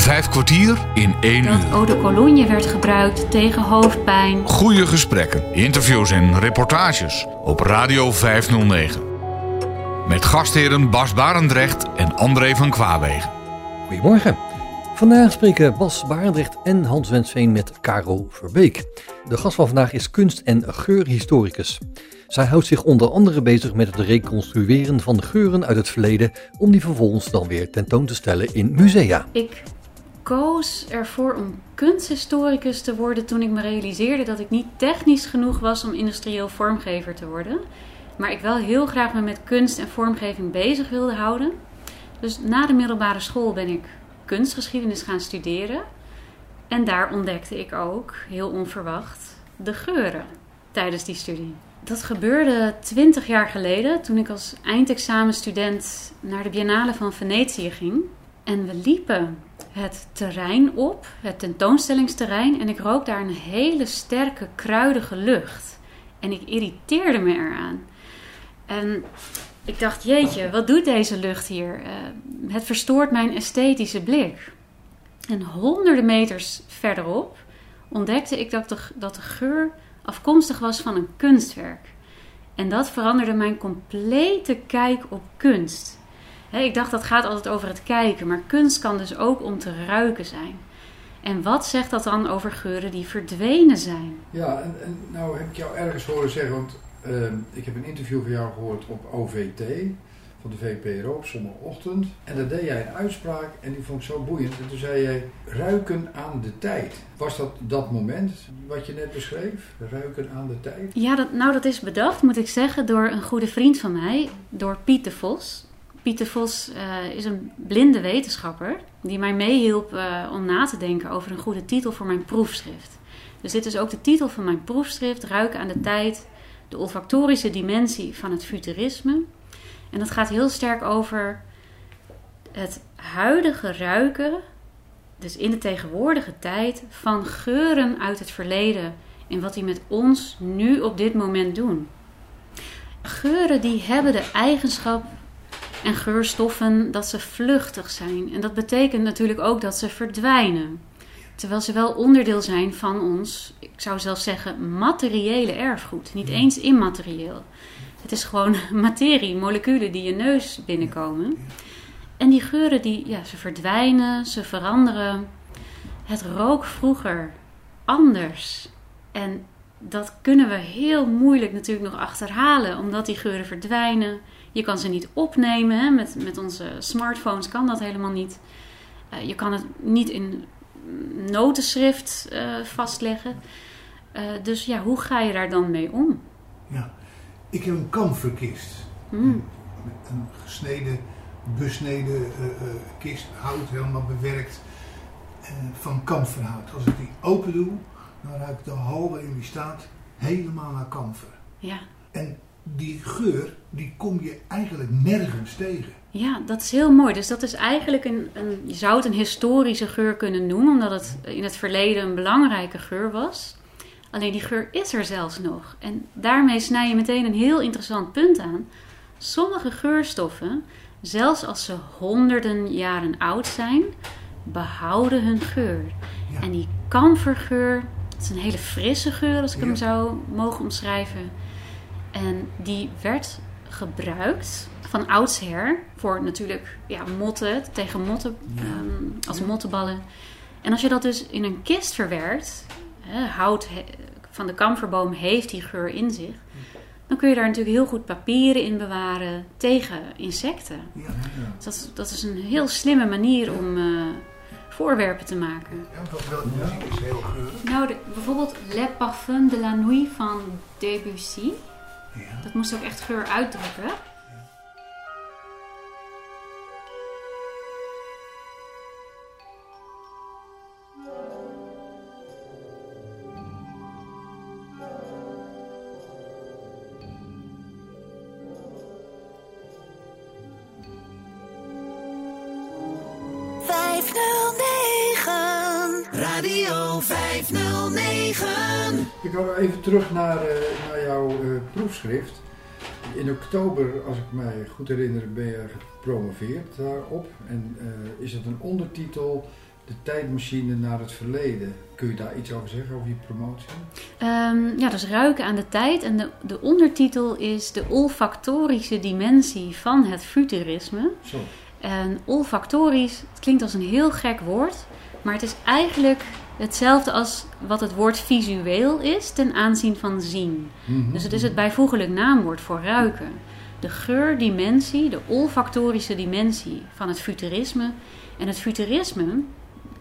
Vijf kwartier in één Dat uur. eau de cologne werd gebruikt tegen hoofdpijn. Goede gesprekken, interviews en reportages op Radio 509. Met gastheren Bas Barendrecht en André van Kwaabegen. Goedemorgen. Vandaag spreken Bas Barendrecht en Hans Wensveen met Caro Verbeek. De gast van vandaag is kunst- en geurhistoricus. Zij houdt zich onder andere bezig met het reconstrueren van geuren uit het verleden om die vervolgens dan weer tentoon te stellen in musea. Ik koos ervoor om kunsthistoricus te worden toen ik me realiseerde dat ik niet technisch genoeg was om industrieel vormgever te worden. Maar ik wel heel graag me met kunst en vormgeving bezig wilde houden. Dus na de middelbare school ben ik kunstgeschiedenis gaan studeren. En daar ontdekte ik ook, heel onverwacht, de geuren tijdens die studie. Dat gebeurde twintig jaar geleden toen ik als eindexamenstudent naar de Biennale van Venetië ging. En we liepen het terrein op, het tentoonstellingsterrein, en ik rook daar een hele sterke, kruidige lucht. En ik irriteerde me eraan. En ik dacht, jeetje, wat doet deze lucht hier? Eh, het verstoort mijn esthetische blik. En honderden meters verderop ontdekte ik dat de, dat de geur afkomstig was van een kunstwerk. En dat veranderde mijn complete kijk op kunst. Ik dacht dat gaat altijd over het kijken, maar kunst kan dus ook om te ruiken zijn. En wat zegt dat dan over geuren die verdwenen zijn? Ja, en, en nou heb ik jou ergens horen zeggen, want ehm, ik heb een interview van jou gehoord op OVT van de VPRO op zondagochtend. En daar deed jij een uitspraak en die vond ik zo boeiend. En toen zei jij, ruiken aan de tijd. Was dat dat moment wat je net beschreef? Ruiken aan de tijd? Ja, dat, nou dat is bedacht, moet ik zeggen, door een goede vriend van mij, door Piet de Vos. Piet de Vos eh, is een blinde wetenschapper die mij meehielp eh, om na te denken over een goede titel voor mijn proefschrift. Dus dit is ook de titel van mijn proefschrift, Ruiken aan de tijd, de olfactorische dimensie van het futurisme. En dat gaat heel sterk over het huidige ruiken, dus in de tegenwoordige tijd, van geuren uit het verleden en wat die met ons nu op dit moment doen. Geuren die hebben de eigenschap en geurstoffen dat ze vluchtig zijn. En dat betekent natuurlijk ook dat ze verdwijnen. Terwijl ze wel onderdeel zijn van ons, ik zou zelfs zeggen, materiële erfgoed. Niet eens immaterieel. Het is gewoon materie, moleculen die je neus binnenkomen. En die geuren, die, ja, ze verdwijnen, ze veranderen. Het rook vroeger anders. En dat kunnen we heel moeilijk natuurlijk nog achterhalen, omdat die geuren verdwijnen. Je kan ze niet opnemen. Hè? Met, met onze smartphones kan dat helemaal niet. Uh, je kan het niet in notenschrift uh, vastleggen. Uh, dus ja, hoe ga je daar dan mee om? Ja, ik heb een kamferkist. Mm. Een gesneden, besneden kist, hout helemaal bewerkt van kamferhout. Als ik die open doe, dan ruik ik de hal waarin die staat helemaal naar kamfer. Ja. En die geur, die kom je eigenlijk nergens tegen. Ja, dat is heel mooi. Dus dat is eigenlijk een, een, je zou het een historische geur kunnen noemen, omdat het in het verleden een belangrijke geur was. Alleen die geur is er zelfs nog. En daarmee snij je meteen een heel interessant punt aan. Sommige geurstoffen, zelfs als ze honderden jaren oud zijn, behouden hun geur. Ja. En die kamfergeur, dat is een hele frisse geur als ik Ja. hem zou mogen omschrijven. En die werd gebruikt van oudsher voor natuurlijk ja, motten, tegen motten, Ja. ehm, als Ja. mottenballen. En als je dat dus in een kist verwerkt, hè, hout he- van de kamferboom heeft die geur in zich, dan kun je daar natuurlijk heel goed papieren in bewaren tegen insecten. Ja, Dus dat, is- dat is een heel slimme manier om eh, voorwerpen te maken. ja welke muziek is heel geurig. Nou, de- bijvoorbeeld Le Parfum de la Nuit van Debussy. Ja. Dat moest ook echt geur uitdrukken. Ik ga even terug naar, eh, naar jouw eh, proefschrift. In oktober, als ik mij goed herinner, ben je gepromoveerd daarop. En eh, is het een ondertitel de tijdmachine naar het verleden. Kun je daar iets over zeggen, over die promotie? Ehm, ja, dus ruiken aan de tijd. En de, de ondertitel is de olfactorische dimensie van het futurisme. Zo. En olfactorisch, het klinkt als een heel gek woord, maar het is eigenlijk hetzelfde als wat het woord visueel is ten aanzien van zien. Mhm. Dus het is het bijvoeglijk naamwoord voor ruiken. De geurdimensie, de olfactorische dimensie van het futurisme. En het futurisme,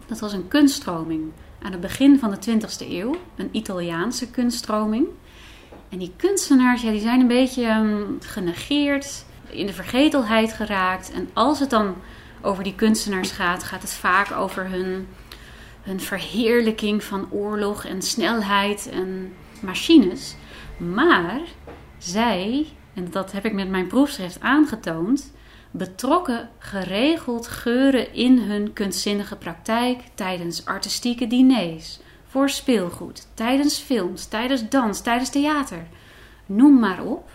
dat was een kunststroming aan het begin van de 20e eeuw, een Italiaanse kunststroming. En die kunstenaars, ja, die zijn een beetje ehm, genegeerd, in de vergetelheid geraakt. En als het dan over die kunstenaars gaat, gaat het vaak over hun, hun verheerlijking van oorlog en snelheid en machines. Maar zij, en dat heb ik met mijn proefschrift aangetoond, betrokken geregeld geuren in hun kunstzinnige praktijk tijdens artistieke diners, voor speelgoed, tijdens films, tijdens dans, tijdens theater. Noem maar op.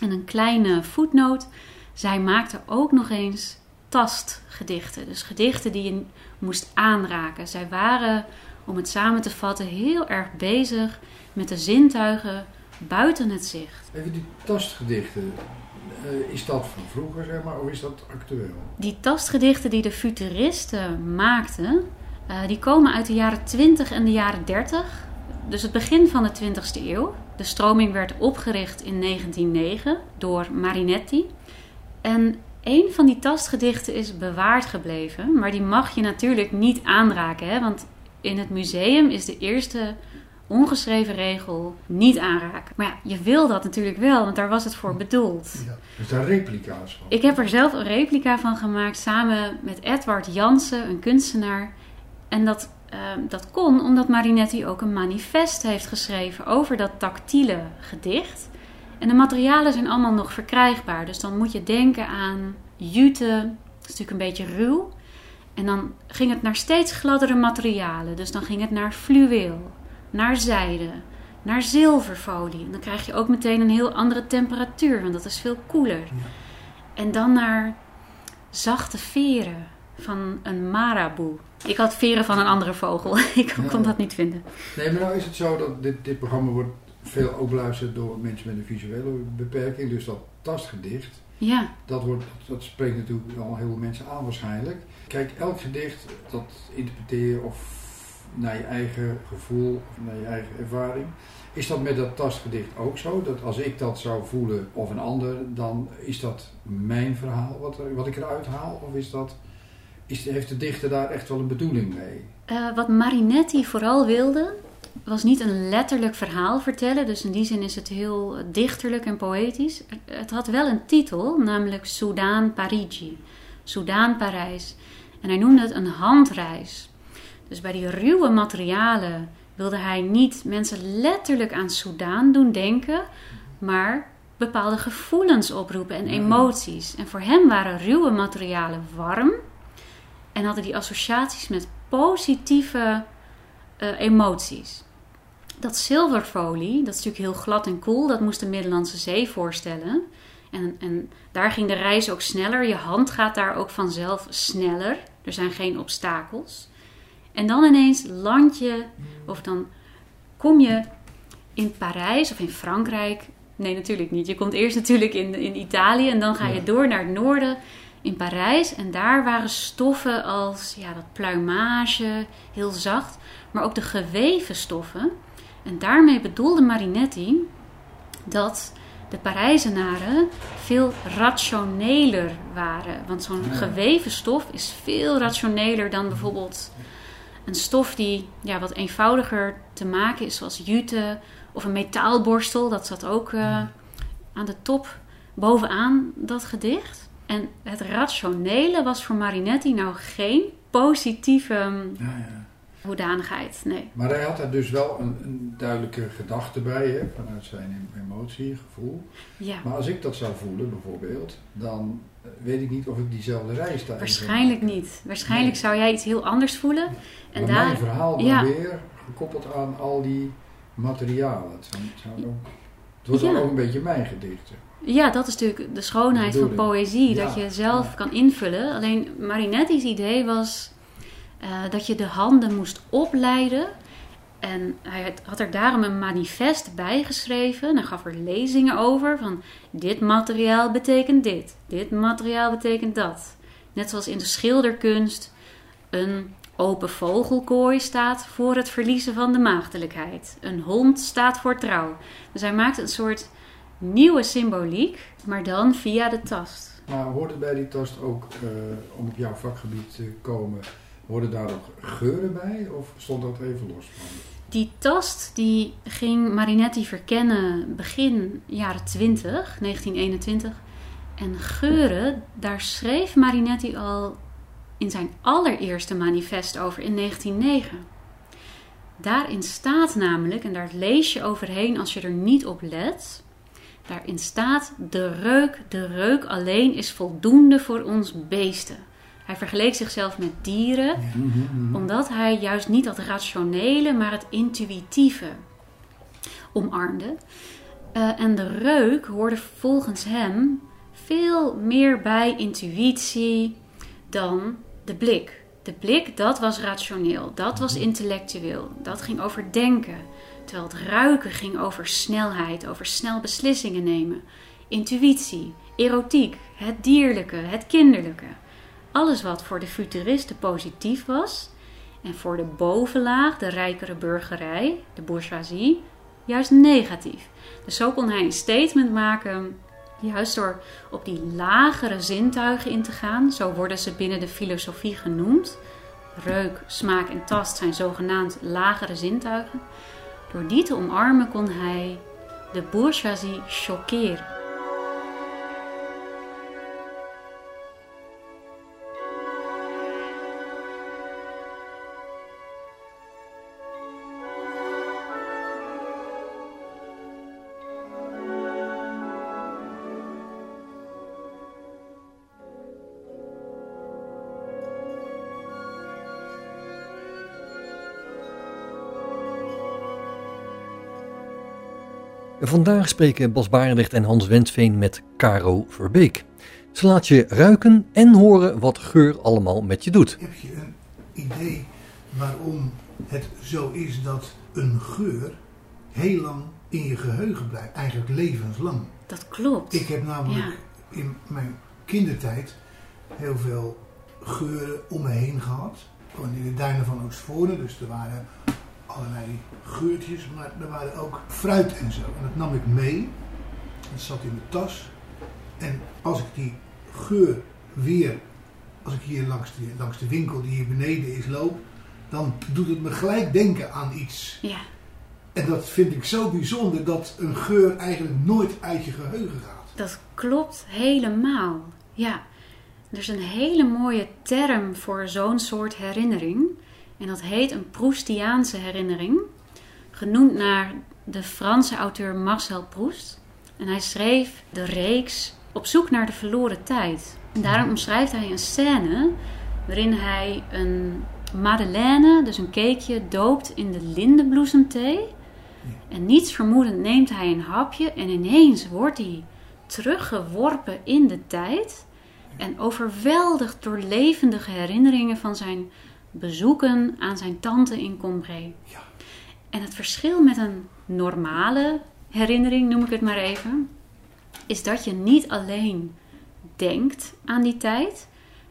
En een kleine voetnoot. Zij maakte ook nog eens tastgedichten. Dus gedichten die je moest aanraken. Zij waren, om het samen te vatten, heel erg bezig met de zintuigen buiten het zicht. Even die tastgedichten. eh, is dat van vroeger, zeg maar, of is dat actueel? Die tastgedichten die de futuristen maakten, eh, die komen uit de jaren 20 en de jaren 30. Dus het begin van de 20e eeuw. De stroming werd opgericht in 1909 door Marinetti. En een van die tastgedichten is bewaard gebleven, maar die mag je natuurlijk niet aanraken. Hè? Want in het museum is de eerste ongeschreven regel niet aanraken. Maar ja, je wil dat natuurlijk wel, want daar was het voor bedoeld. Ja. Dus daar replica's van? Ik heb er zelf een replica van gemaakt samen met Edward Jansen, een kunstenaar. En dat, eh, dat kon omdat Marinetti ook een manifest heeft geschreven over dat tactiele gedicht. En de materialen zijn allemaal nog verkrijgbaar. Dus dan moet je denken aan jute, dat is natuurlijk een beetje ruw. En dan ging het naar steeds gladdere materialen. Dus dan ging het naar fluweel, naar zijde, naar zilverfolie. En dan krijg je ook meteen een heel andere temperatuur, want dat is veel koeler. En dan naar zachte veren van een maraboe. Ik had veren van een andere vogel. Ik kon Ja. dat niet vinden. Nee, maar nou is het zo dat dit, dit programma wordt veel ook beluisterd door mensen met een visuele beperking. Dus dat tastgedicht, Ja, dat, wordt, dat spreekt natuurlijk al heel veel mensen aan waarschijnlijk. Kijk, elk gedicht, dat interpreteer je of naar je eigen gevoel of naar je eigen ervaring. Is dat met dat tastgedicht ook zo? Dat als ik dat zou voelen of een ander, dan is dat mijn verhaal wat, er- wat ik eruit haal? Of is dat, is, heeft de dichter daar echt wel een bedoeling mee? Eh, wat Marinetti vooral wilde, was niet een letterlijk verhaal vertellen. Dus in die zin is het heel dichterlijk en poëtisch. Het had wel een titel, namelijk Soudaan Parigi. Soudaan Parijs. En hij noemde het een handreis. Dus bij die ruwe materialen wilde hij niet mensen letterlijk aan Soudaan doen denken, maar bepaalde gevoelens oproepen en emoties. En voor hem waren ruwe materialen warm en hadden die associaties met positieve eh, emoties. Dat zilverfolie, dat is natuurlijk heel glad en koel, dat moest de Middellandse Zee voorstellen. En, en daar ging de reis ook sneller. Je hand gaat daar ook vanzelf sneller. Er zijn geen obstakels. En dan ineens land je, of dan kom je in Parijs of in Frankrijk. Nee, natuurlijk niet. Je komt eerst natuurlijk in, in Italië en dan ga je door naar het noorden in Parijs. En daar waren stoffen als ja, dat pluimage, heel zacht, maar ook de geweven stoffen. En daarmee bedoelde Marinetti dat de Parijzenaren veel rationeler waren. Want zo'n Ja. geweven stof is veel rationeler dan bijvoorbeeld een stof die ja, wat eenvoudiger te maken is, zoals jute of een metaalborstel. Dat zat ook eh, aan de top bovenaan dat gedicht. En het rationele was voor Marinetti nou geen positieve mm, Ja, ja. hoedanigheid. Nee. Maar hij had daar dus wel een, een duidelijke gedachte bij, hè, vanuit zijn em- emotie, gevoel. Ja, Maar als ik dat zou voelen, bijvoorbeeld, dan eh, weet ik niet of ik diezelfde reis zou waarschijnlijk niet. Waarschijnlijk Nee. zou jij iets heel anders voelen. En maar daar, mijn verhaal dan weer gekoppeld aan al die materialen. Het, zou ook, het wordt ook een beetje mijn gedichten. Ja, dat is natuurlijk de schoonheid van poëzie. Ja, Dat je zelf ja. kan invullen. Alleen Marinetti's idee was... eh, dat je de handen moest opleiden. En hij had- er daarom een manifest bij geschreven. Hij gaf er lezingen over van dit materiaal betekent dit, dit materiaal betekent dat. Net zoals in de schilderkunst een open vogelkooi staat voor het verliezen van de maagdelijkheid. Een hond staat voor trouw. Dus hij maakt een soort nieuwe symboliek, maar dan via de tast. Maar hoort het bij die tast ook, eh, om op jouw vakgebied te komen, hoorden daar ook geuren bij? Of stond dat even los van? Die tast die ging Marinetti verkennen begin jaren 20, 1921. En geuren, daar schreef Marinetti al in zijn allereerste manifest over in 1909. Daarin staat namelijk, en daar lees je overheen als je er niet op let. Daarin staat: de reuk, de reuk alleen is voldoende voor ons beesten. Hij vergeleek zichzelf met dieren, omdat hij juist niet dat rationele, maar het intuïtieve omarmde. Eh, en de reuk hoorde volgens hem veel meer bij intuïtie dan de blik. De blik, dat was rationeel, dat was intellectueel, dat ging over denken. Terwijl het ruiken ging over snelheid, over snel beslissingen nemen. Intuïtie, erotiek, het dierlijke, het kinderlijke. Alles wat voor de futuristen positief was en voor de bovenlaag, de rijkere burgerij, de bourgeoisie, juist negatief. Dus zo kon hij een statement maken, juist door op die lagere zintuigen in te gaan. Zo worden ze binnen de filosofie genoemd. Reuk, smaak en tast zijn zogenaamd lagere zintuigen. Door die te omarmen kon hij de bourgeoisie choqueren. Vandaag spreken Bas Barendrecht en Hans Wensveen met Caro Verbeek. Ze laat je ruiken en horen wat geur allemaal met je doet. Heb je een idee waarom het zo is dat een geur heel lang in je geheugen blijft? Eigenlijk levenslang. Dat klopt. Ik heb namelijk Ja. in mijn kindertijd heel veel geuren om me heen gehad. Gewoon in de duinen van Oostvoorne, dus er waren allerlei geurtjes, maar er waren ook fruit en zo. En dat nam ik mee. Dat zat in mijn tas. En als ik die geur weer, als ik hier langs de, langs de winkel die hier beneden is loop, dan doet het me gelijk denken aan iets. Ja, En dat vind ik zo bijzonder dat een geur eigenlijk nooit uit je geheugen gaat. dat klopt helemaal. Ja, er is een hele mooie term voor zo'n soort herinnering. En dat heet een Proustiaanse herinnering. Genoemd naar de Franse auteur Marcel Proust. En hij schreef de reeks Op zoek naar de verloren tijd. En daarom omschrijft hij een scène waarin hij een madeleine, dus een cakeje, doopt in de lindenbloesemthee. En niets vermoedend neemt hij een hapje en ineens wordt hij teruggeworpen in de tijd en overweldigd door levendige herinneringen van zijn bezoeken aan zijn tante in Combray. Ja. En het verschil met een normale herinnering, noem ik het maar even, is dat je niet alleen denkt aan die tijd,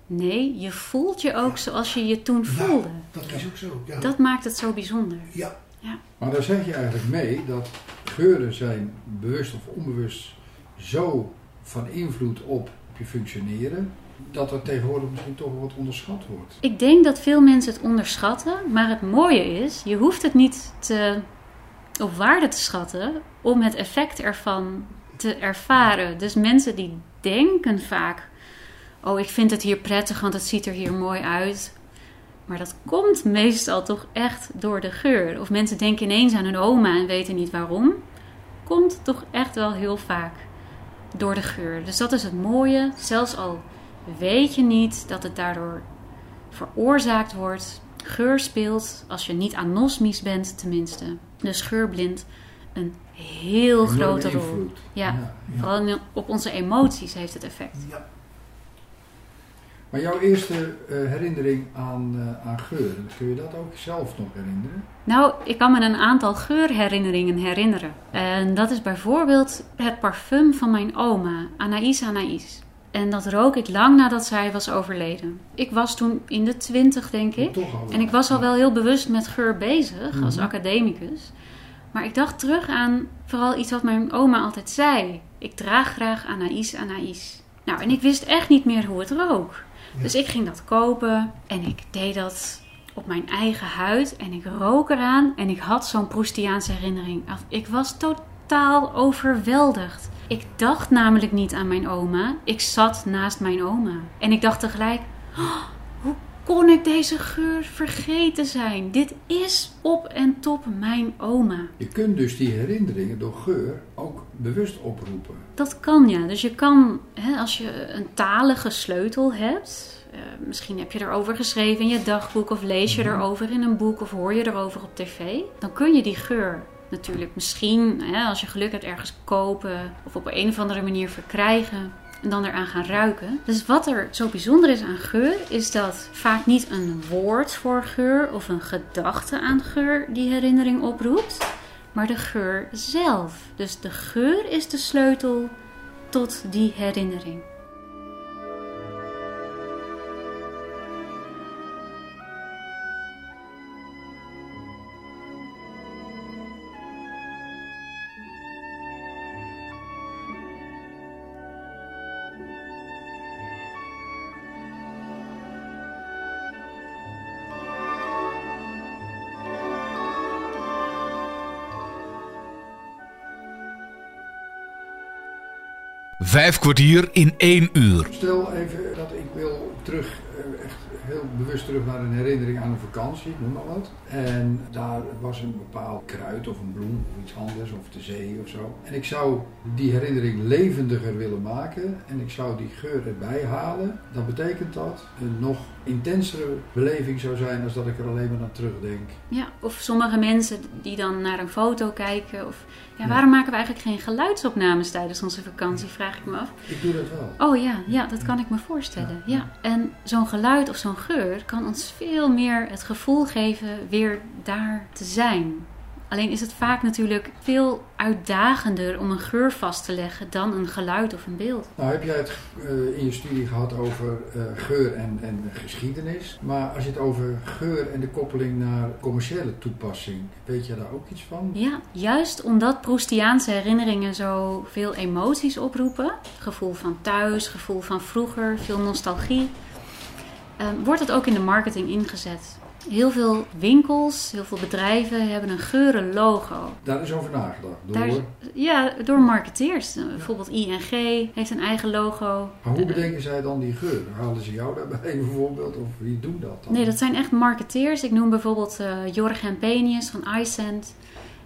nee, je voelt je ook zoals je je toen voelde. Ja, dat is ook zo. Ja. Dat maakt het zo bijzonder. ja. Maar daar zeg je eigenlijk mee dat geuren zijn bewust of onbewust zo van invloed op, op je functioneren, dat er tegenwoordig misschien toch wat onderschat wordt. Ik denk dat veel mensen het onderschatten, maar het mooie is, je hoeft het niet te, op waarde te schatten om het effect ervan te ervaren. Dus mensen die denken vaak, oh ik vind het hier prettig, want het ziet er hier mooi uit. Maar dat komt meestal toch echt door de geur. Of mensen denken ineens aan hun oma en weten niet waarom. Komt toch echt wel heel vaak door de geur. Dus dat is het mooie. Zelfs al weet je niet dat het daardoor veroorzaakt wordt. Geur speelt, als je niet anosmisch bent tenminste, dus geurblind, een heel grote rol. Ja, Ja. vooral op onze emoties heeft het effect. Ja. Maar jouw eerste eh, herinnering aan, eh, aan geur, kun je dat ook zelf nog herinneren? Nou, ik kan me een aantal geurherinneringen herinneren. En dat is bijvoorbeeld het parfum van mijn oma, Anaïs Anaïs. En dat rook ik lang nadat zij was overleden. Ik was toen in de twintig, denk ik. En ik was al wel heel bewust met geur bezig als Mhm. academicus. Maar ik dacht terug aan vooral iets wat mijn oma altijd zei. Ik draag graag Anaïs Anaïs. Nou, en ik wist echt niet meer hoe het rook. Dus ik ging dat kopen en ik deed dat op mijn eigen huid. En ik rook eraan en ik had zo'n Proustiaanse herinnering. Ik was totaal overweldigd. Ik dacht namelijk niet aan mijn oma. Ik zat naast mijn oma. En ik dacht tegelijk... "Oh, hoe kon ik deze geur vergeten zijn? Dit is op en top mijn oma. Je kunt dus die herinneringen door geur ook bewust oproepen. Dat kan ja. Dus je kan, hè, als je een talige sleutel hebt, eh, misschien heb je erover geschreven in je dagboek, of lees je erover in een boek, of hoor je erover op tv, dan kun je die geur natuurlijk misschien, hè, als je geluk hebt, ergens kopen of op een of andere manier verkrijgen. En dan eraan gaan ruiken. Dus wat er zo bijzonder is aan geur, is dat vaak niet een woord voor geur of een gedachte aan geur die herinnering oproept, maar de geur zelf. Dus de geur is de sleutel tot die herinnering. Vijf kwartier in één uur. Stel even dat ik wil terug, eh, echt heel bewust terug naar een herinnering aan een vakantie, noem maar wat. En daar was een bepaald kruid of een bloem of iets anders, of de zee of zo. En ik zou die herinnering levendiger willen maken en ik zou die geur erbij halen. Dan betekent dat een nog intensere beleving zou zijn als dat ik er alleen maar aan terugdenk. Ja, of sommige mensen die dan naar een foto kijken. Of ja, Ja. waarom maken we eigenlijk geen geluidsopnames tijdens onze vakantie, vraag ik me af. Ik doe dat wel. Oh ja, ja, dat kan ik me voorstellen. Ja. En zo'n geluid of zo'n geur kan ons veel meer het gevoel geven weer daar te zijn. Alleen is het vaak natuurlijk veel uitdagender om een geur vast te leggen dan een geluid of een beeld. Nou heb jij het eh, in je studie gehad over eh, geur en, en geschiedenis. Maar als je het over geur en de koppeling naar commerciële toepassing, weet je daar ook iets van? Ja, juist omdat Proustiaanse herinneringen zo veel emoties oproepen, gevoel van thuis, gevoel van vroeger, veel nostalgie, eh, wordt het ook in de marketing ingezet. Heel veel winkels, heel veel bedrijven hebben een geuren logo. Daar is over nagedacht. Door, Daar ja, door marketeers. Eh, Bijvoorbeeld ING heeft een eigen logo. maar hoe Eh, bedenken zij dan die geur? Halen ze jou daarbij bijvoorbeeld? Of wie doen dat dan? Nee, dat zijn echt marketeers. Ik noem bijvoorbeeld eh Jorgen Penius van iSend.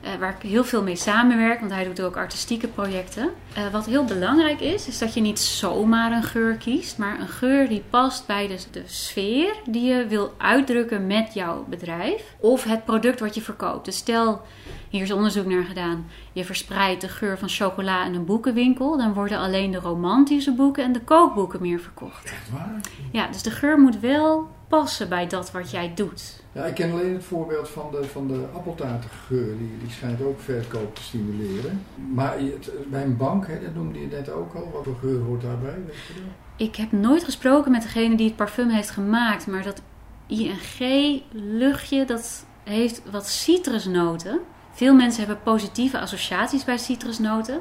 Eh, waar ik heel veel mee samenwerk, want hij doet ook artistieke projecten. Eh, wat heel belangrijk is, is dat je niet zomaar een geur kiest, maar een geur die past bij de, de sfeer die je wil uitdrukken met jouw bedrijf of het product wat je verkoopt. Dus stel, hier is onderzoek naar gedaan, je verspreidt de geur van chocola in een boekenwinkel, dan worden alleen de romantische boeken en de kookboeken meer verkocht. Echt waar? Ja, dus de geur moet wel passen bij dat wat jij doet. Ja, ik ken alleen het voorbeeld van de, van de appeltaartengeur. Die, die schijnt ook verkoop te stimuleren. Maar het- bij een bank, hè, dat noemde je net ook al. Wat voor geur hoort daarbij? Weet je dat? Ik heb nooit gesproken met degene die het parfum heeft gemaakt, maar dat ING-luchtje, dat heeft wat citrusnoten. Veel mensen hebben positieve associaties bij citrusnoten.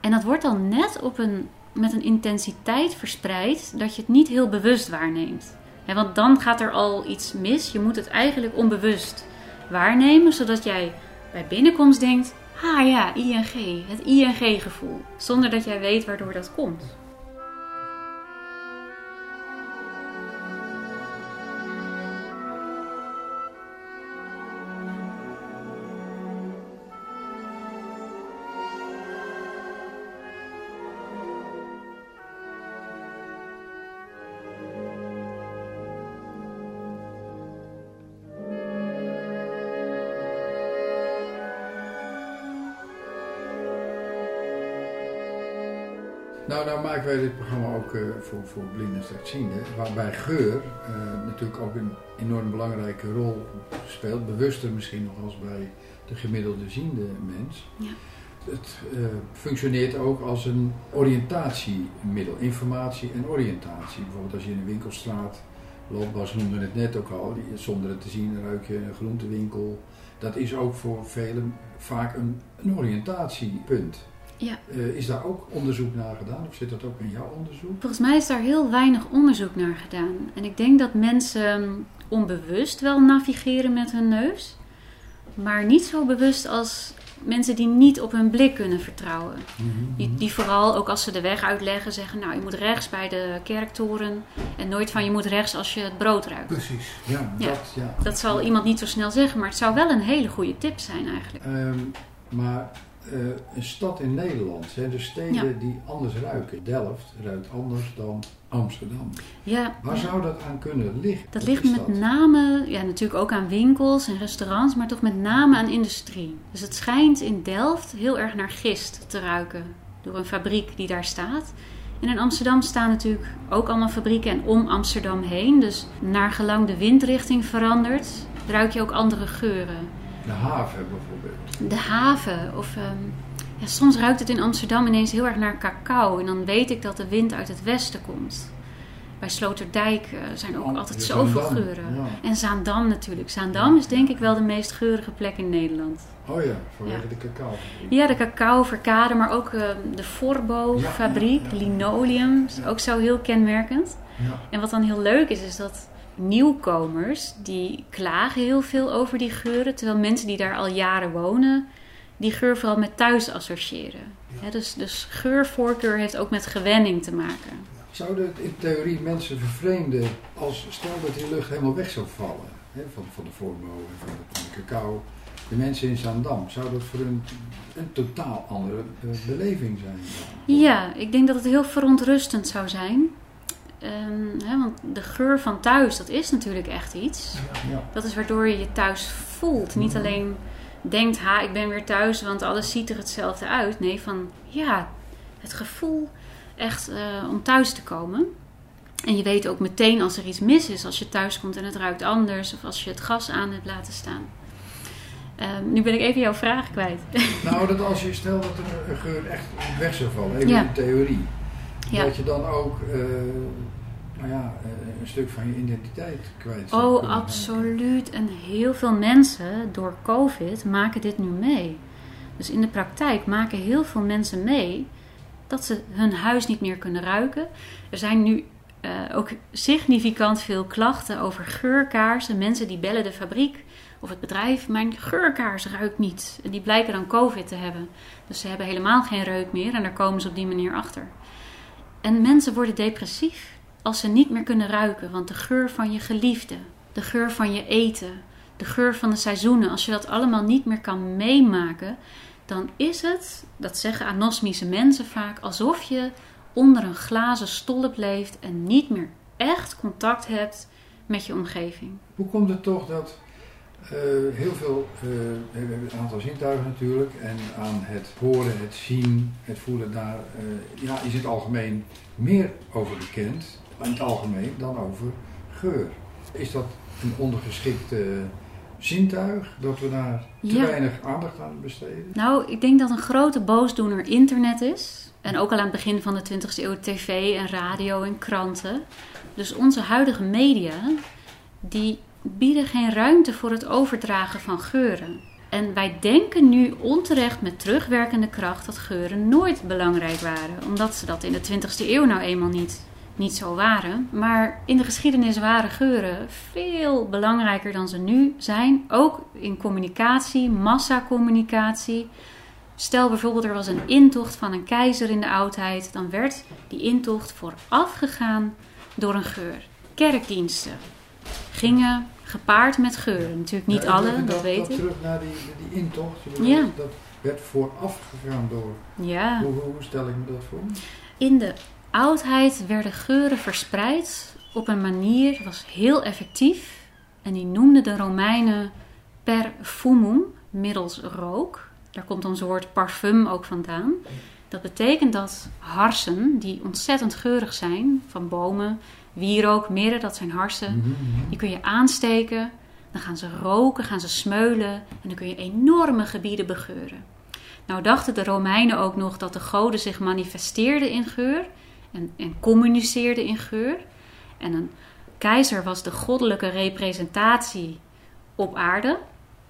En dat wordt dan net op een, met een intensiteit verspreid dat je het niet heel bewust waarneemt. Want dan gaat er al iets mis. Je moet het eigenlijk onbewust waarnemen, zodat jij bij binnenkomst denkt: ah ja, ING, het ING-gevoel. Zonder dat jij weet waardoor dat komt. Nou, nou maken wij dit programma ook eh, voor, voor blinden en slechtzienden. Waarbij geur eh, natuurlijk ook een enorm belangrijke rol speelt. Bewuster misschien nog als bij de gemiddelde ziende mens. Ja. Het eh, functioneert ook als een oriëntatiemiddel. Informatie en oriëntatie. Bijvoorbeeld als je in een winkelstraat loopt, Bas noemde het net ook al. Zonder het te zien ruik je een groentewinkel. Dat is ook voor velen vaak een, een oriëntatiepunt. Ja. Eh, is daar ook onderzoek naar gedaan of zit dat ook in jouw onderzoek? Volgens mij is daar heel weinig onderzoek naar gedaan. En ik denk dat mensen onbewust wel navigeren met hun neus, maar niet zo bewust als mensen die niet op hun blik kunnen vertrouwen. Die, die vooral, ook als ze de weg uitleggen, zeggen: Nou, je moet rechts bij de kerktoren. En nooit van je moet rechts als je het brood ruikt. Precies. Ja, Ja. dat ja. Dat zal iemand niet zo snel zeggen, maar het zou wel een hele goede tip zijn eigenlijk. Ehm, maar eh, een stad in Nederland zijn er steden Ja. die anders ruiken. Delft ruikt anders dan Amsterdam. Ja, Waar ja. zou dat aan kunnen liggen? Dat ligt met name, ja, natuurlijk ook aan winkels en restaurants, maar toch met name aan industrie. Dus het schijnt in Delft heel erg naar gist te ruiken door een fabriek die daar staat. En in Amsterdam staan natuurlijk ook allemaal fabrieken en om Amsterdam heen. Dus naar gelang de windrichting verandert, ruik je ook andere geuren. De haven bijvoorbeeld. De haven of ehm, ja, soms ruikt het in Amsterdam ineens heel erg naar cacao. En dan weet ik dat de wind uit het westen komt. Bij Sloterdijk eh, zijn ook Oh, altijd zoveel Zaandam, geuren. ja. En Zaandam natuurlijk. Zaandam is denk ik wel de meest geurige plek in Nederland. Oh ja, vanwege Ja. de cacao. Ja, de cacao, verkade, maar ook eh, de Forbo-fabriek, linoleum, is ook zo heel kenmerkend. Ja. En wat dan heel leuk is, is dat nieuwkomers, die klagen heel veel over die geuren. Terwijl mensen die daar al jaren wonen, die geur vooral met thuis associëren. Dus, dus geurvoorkeur heeft ook met gewenning te maken. Zouden het in theorie mensen vervreemden als stel dat die lucht helemaal weg zou vallen? Hè, van, van de Forbo en van de, cacao. De mensen in Zaandam, zou dat voor hun een totaal andere eh, beleving zijn? dan? Ja, ik denk dat het heel verontrustend zou zijn. Ehm, hè, want de geur van thuis, dat is natuurlijk echt iets. Ja. Dat is waardoor je je thuis voelt. Niet alleen denkt, ha, ik ben weer thuis, want alles ziet er hetzelfde uit. Nee, van ja, het gevoel echt eh, om thuis te komen. En je weet ook meteen als er iets mis is, als je thuis komt en het ruikt anders, of als je het gas aan hebt laten staan. Ehm, nu ben ik even jouw vraag kwijt. Nou, dat als je stelt dat er een geur echt weg zou vallen, even Ja. in theorie. Ja. Dat je dan ook eh, nou ja, eh, een stuk van je identiteit kwijt Oh, absoluut. En heel veel mensen door COVID maken dit nu mee. Dus in de praktijk maken heel veel mensen mee dat ze hun huis niet meer kunnen ruiken. Er zijn nu eh, ook significant veel klachten over geurkaarsen. Mensen die bellen de fabriek of het bedrijf, mijn geurkaars ruikt niet. En die blijken dan COVID te hebben. Dus ze hebben helemaal geen reuk meer en daar komen ze op die manier achter. En mensen worden depressief als ze niet meer kunnen ruiken, want de geur van je geliefde, de geur van je eten, de geur van de seizoenen, als je dat allemaal niet meer kan meemaken, dan is het, dat zeggen anosmische mensen vaak, alsof je onder een glazen stolp leeft en niet meer echt contact hebt met je omgeving. Hoe komt het toch dat eh, heel veel, eh, we hebben een aantal zintuigen natuurlijk, en aan het horen, het zien, het voelen, daar eh, ja, is in het algemeen meer over bekend, in het algemeen, dan over geur. Is dat een ondergeschikt eh, zintuig, dat we daar te Ja. weinig aandacht aan besteden? Nou, ik denk dat een grote boosdoener internet is. En ook al aan het begin van de 20e eeuw tv en radio en kranten. Dus onze huidige media, die bieden geen ruimte voor het overdragen van geuren. En wij denken nu onterecht met terugwerkende kracht dat geuren nooit belangrijk waren. Omdat ze dat in de 20e eeuw nou eenmaal niet, niet zo waren. Maar in de geschiedenis waren geuren veel belangrijker dan ze nu zijn. Ook in communicatie, massacommunicatie. Stel bijvoorbeeld er was een intocht van een keizer in de oudheid. Dan werd die intocht voorafgegaan door een geur. Kerkdiensten gingen gepaard met geuren. Natuurlijk niet Ja, alle, even dat, weet ik. terug naar die, die intocht, Ja. dat werd vooraf gegaan door, Ja. hoe, hoe stel ik me dat voor? In de oudheid werden geuren verspreid op een manier, was heel effectief. En die noemden de Romeinen perfumum, middels rook. Daar komt ons woord parfum ook vandaan. Dat betekent dat harsen, die ontzettend geurig zijn, van bomen, wierook, mirre, dat zijn harsen, Mhm, mhm. die kun je aansteken. Dan gaan ze roken, gaan ze smeulen en dan kun je enorme gebieden begeuren. Nou dachten de Romeinen ook nog dat de goden zich manifesteerden in geur en, en communiceerden in geur. En een keizer was de goddelijke representatie op aarde.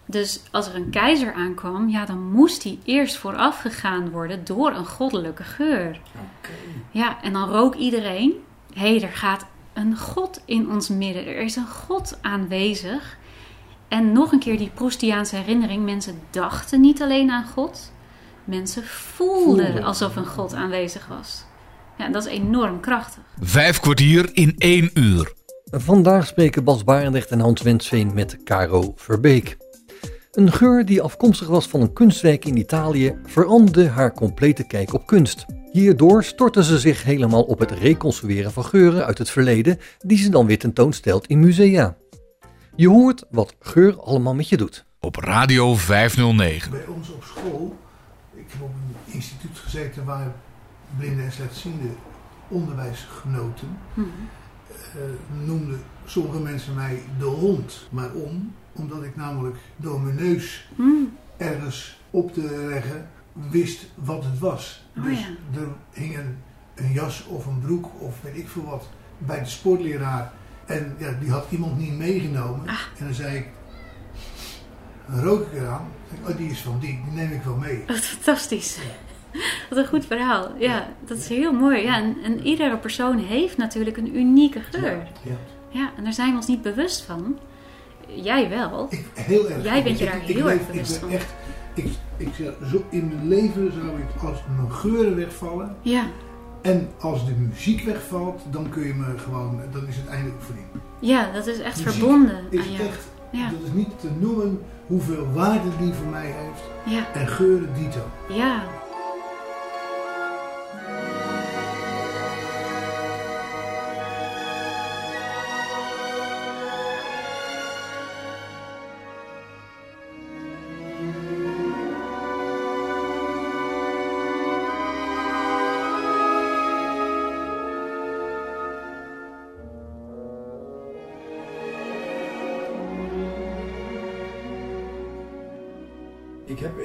Dus als er een keizer aankwam, ja, dan moest hij eerst vooraf gegaan worden door een goddelijke geur. Oké. Ja, en dan rook iedereen. Hé, hey, er gaat een God in ons midden. Er is een God aanwezig. En nog een keer die Proustiaanse herinnering. Mensen dachten niet alleen aan God. Mensen voelden Voelden. alsof een God aanwezig was. Ja, dat is enorm krachtig. Vijf kwartier in één uur. Vandaag spreken Bas Barendrecht en Hans Wensveen met Caro Verbeek. Een geur die afkomstig was van een kunstwerk in Italië veranderde haar complete kijk op kunst. Hierdoor stortte ze zich helemaal op het reconstrueren van geuren uit het verleden, die ze dan weer tentoonstelt in musea. Je hoort wat geur allemaal met je doet. Op Radio 509. Bij ons op school, ik heb op een instituut gezeten waar blinden en slechtzienden onderwijs genoten, Hm. eh, noemden sommige mensen mij de hond. Waarom? Omdat ik namelijk door mijn neus Hm. ergens op te leggen wist wat het was. Oh dus ja. er hing een, een jas of een broek of weet ik veel wat bij de sportleraar. En ja, die had iemand niet meegenomen. Ah. En dan zei ik, dan rook ik eraan. Denk ik, oh die is van die, die neem ik wel mee. Wat fantastisch. Wat een goed verhaal. Ja, dat is heel mooi. Ja, en, en iedere persoon heeft natuurlijk een unieke geur. Ja. Ja, en daar zijn we ons niet bewust van. Jij wel. Ik, heel erg. Jij bent je daar ik, heel leef- erg bewust ik ben van. Echt, ik, ik zeg, zo, in mijn leven zou ik, als mijn geuren wegvallen Ja, en als de muziek wegvalt, dan kun je me gewoon, dan is het einde oefening. ja dat is echt Muziek verbonden Is aan jou. echt, Ja, dat is niet te noemen hoeveel waarde die voor mij heeft. ja, En geuren dito. ja.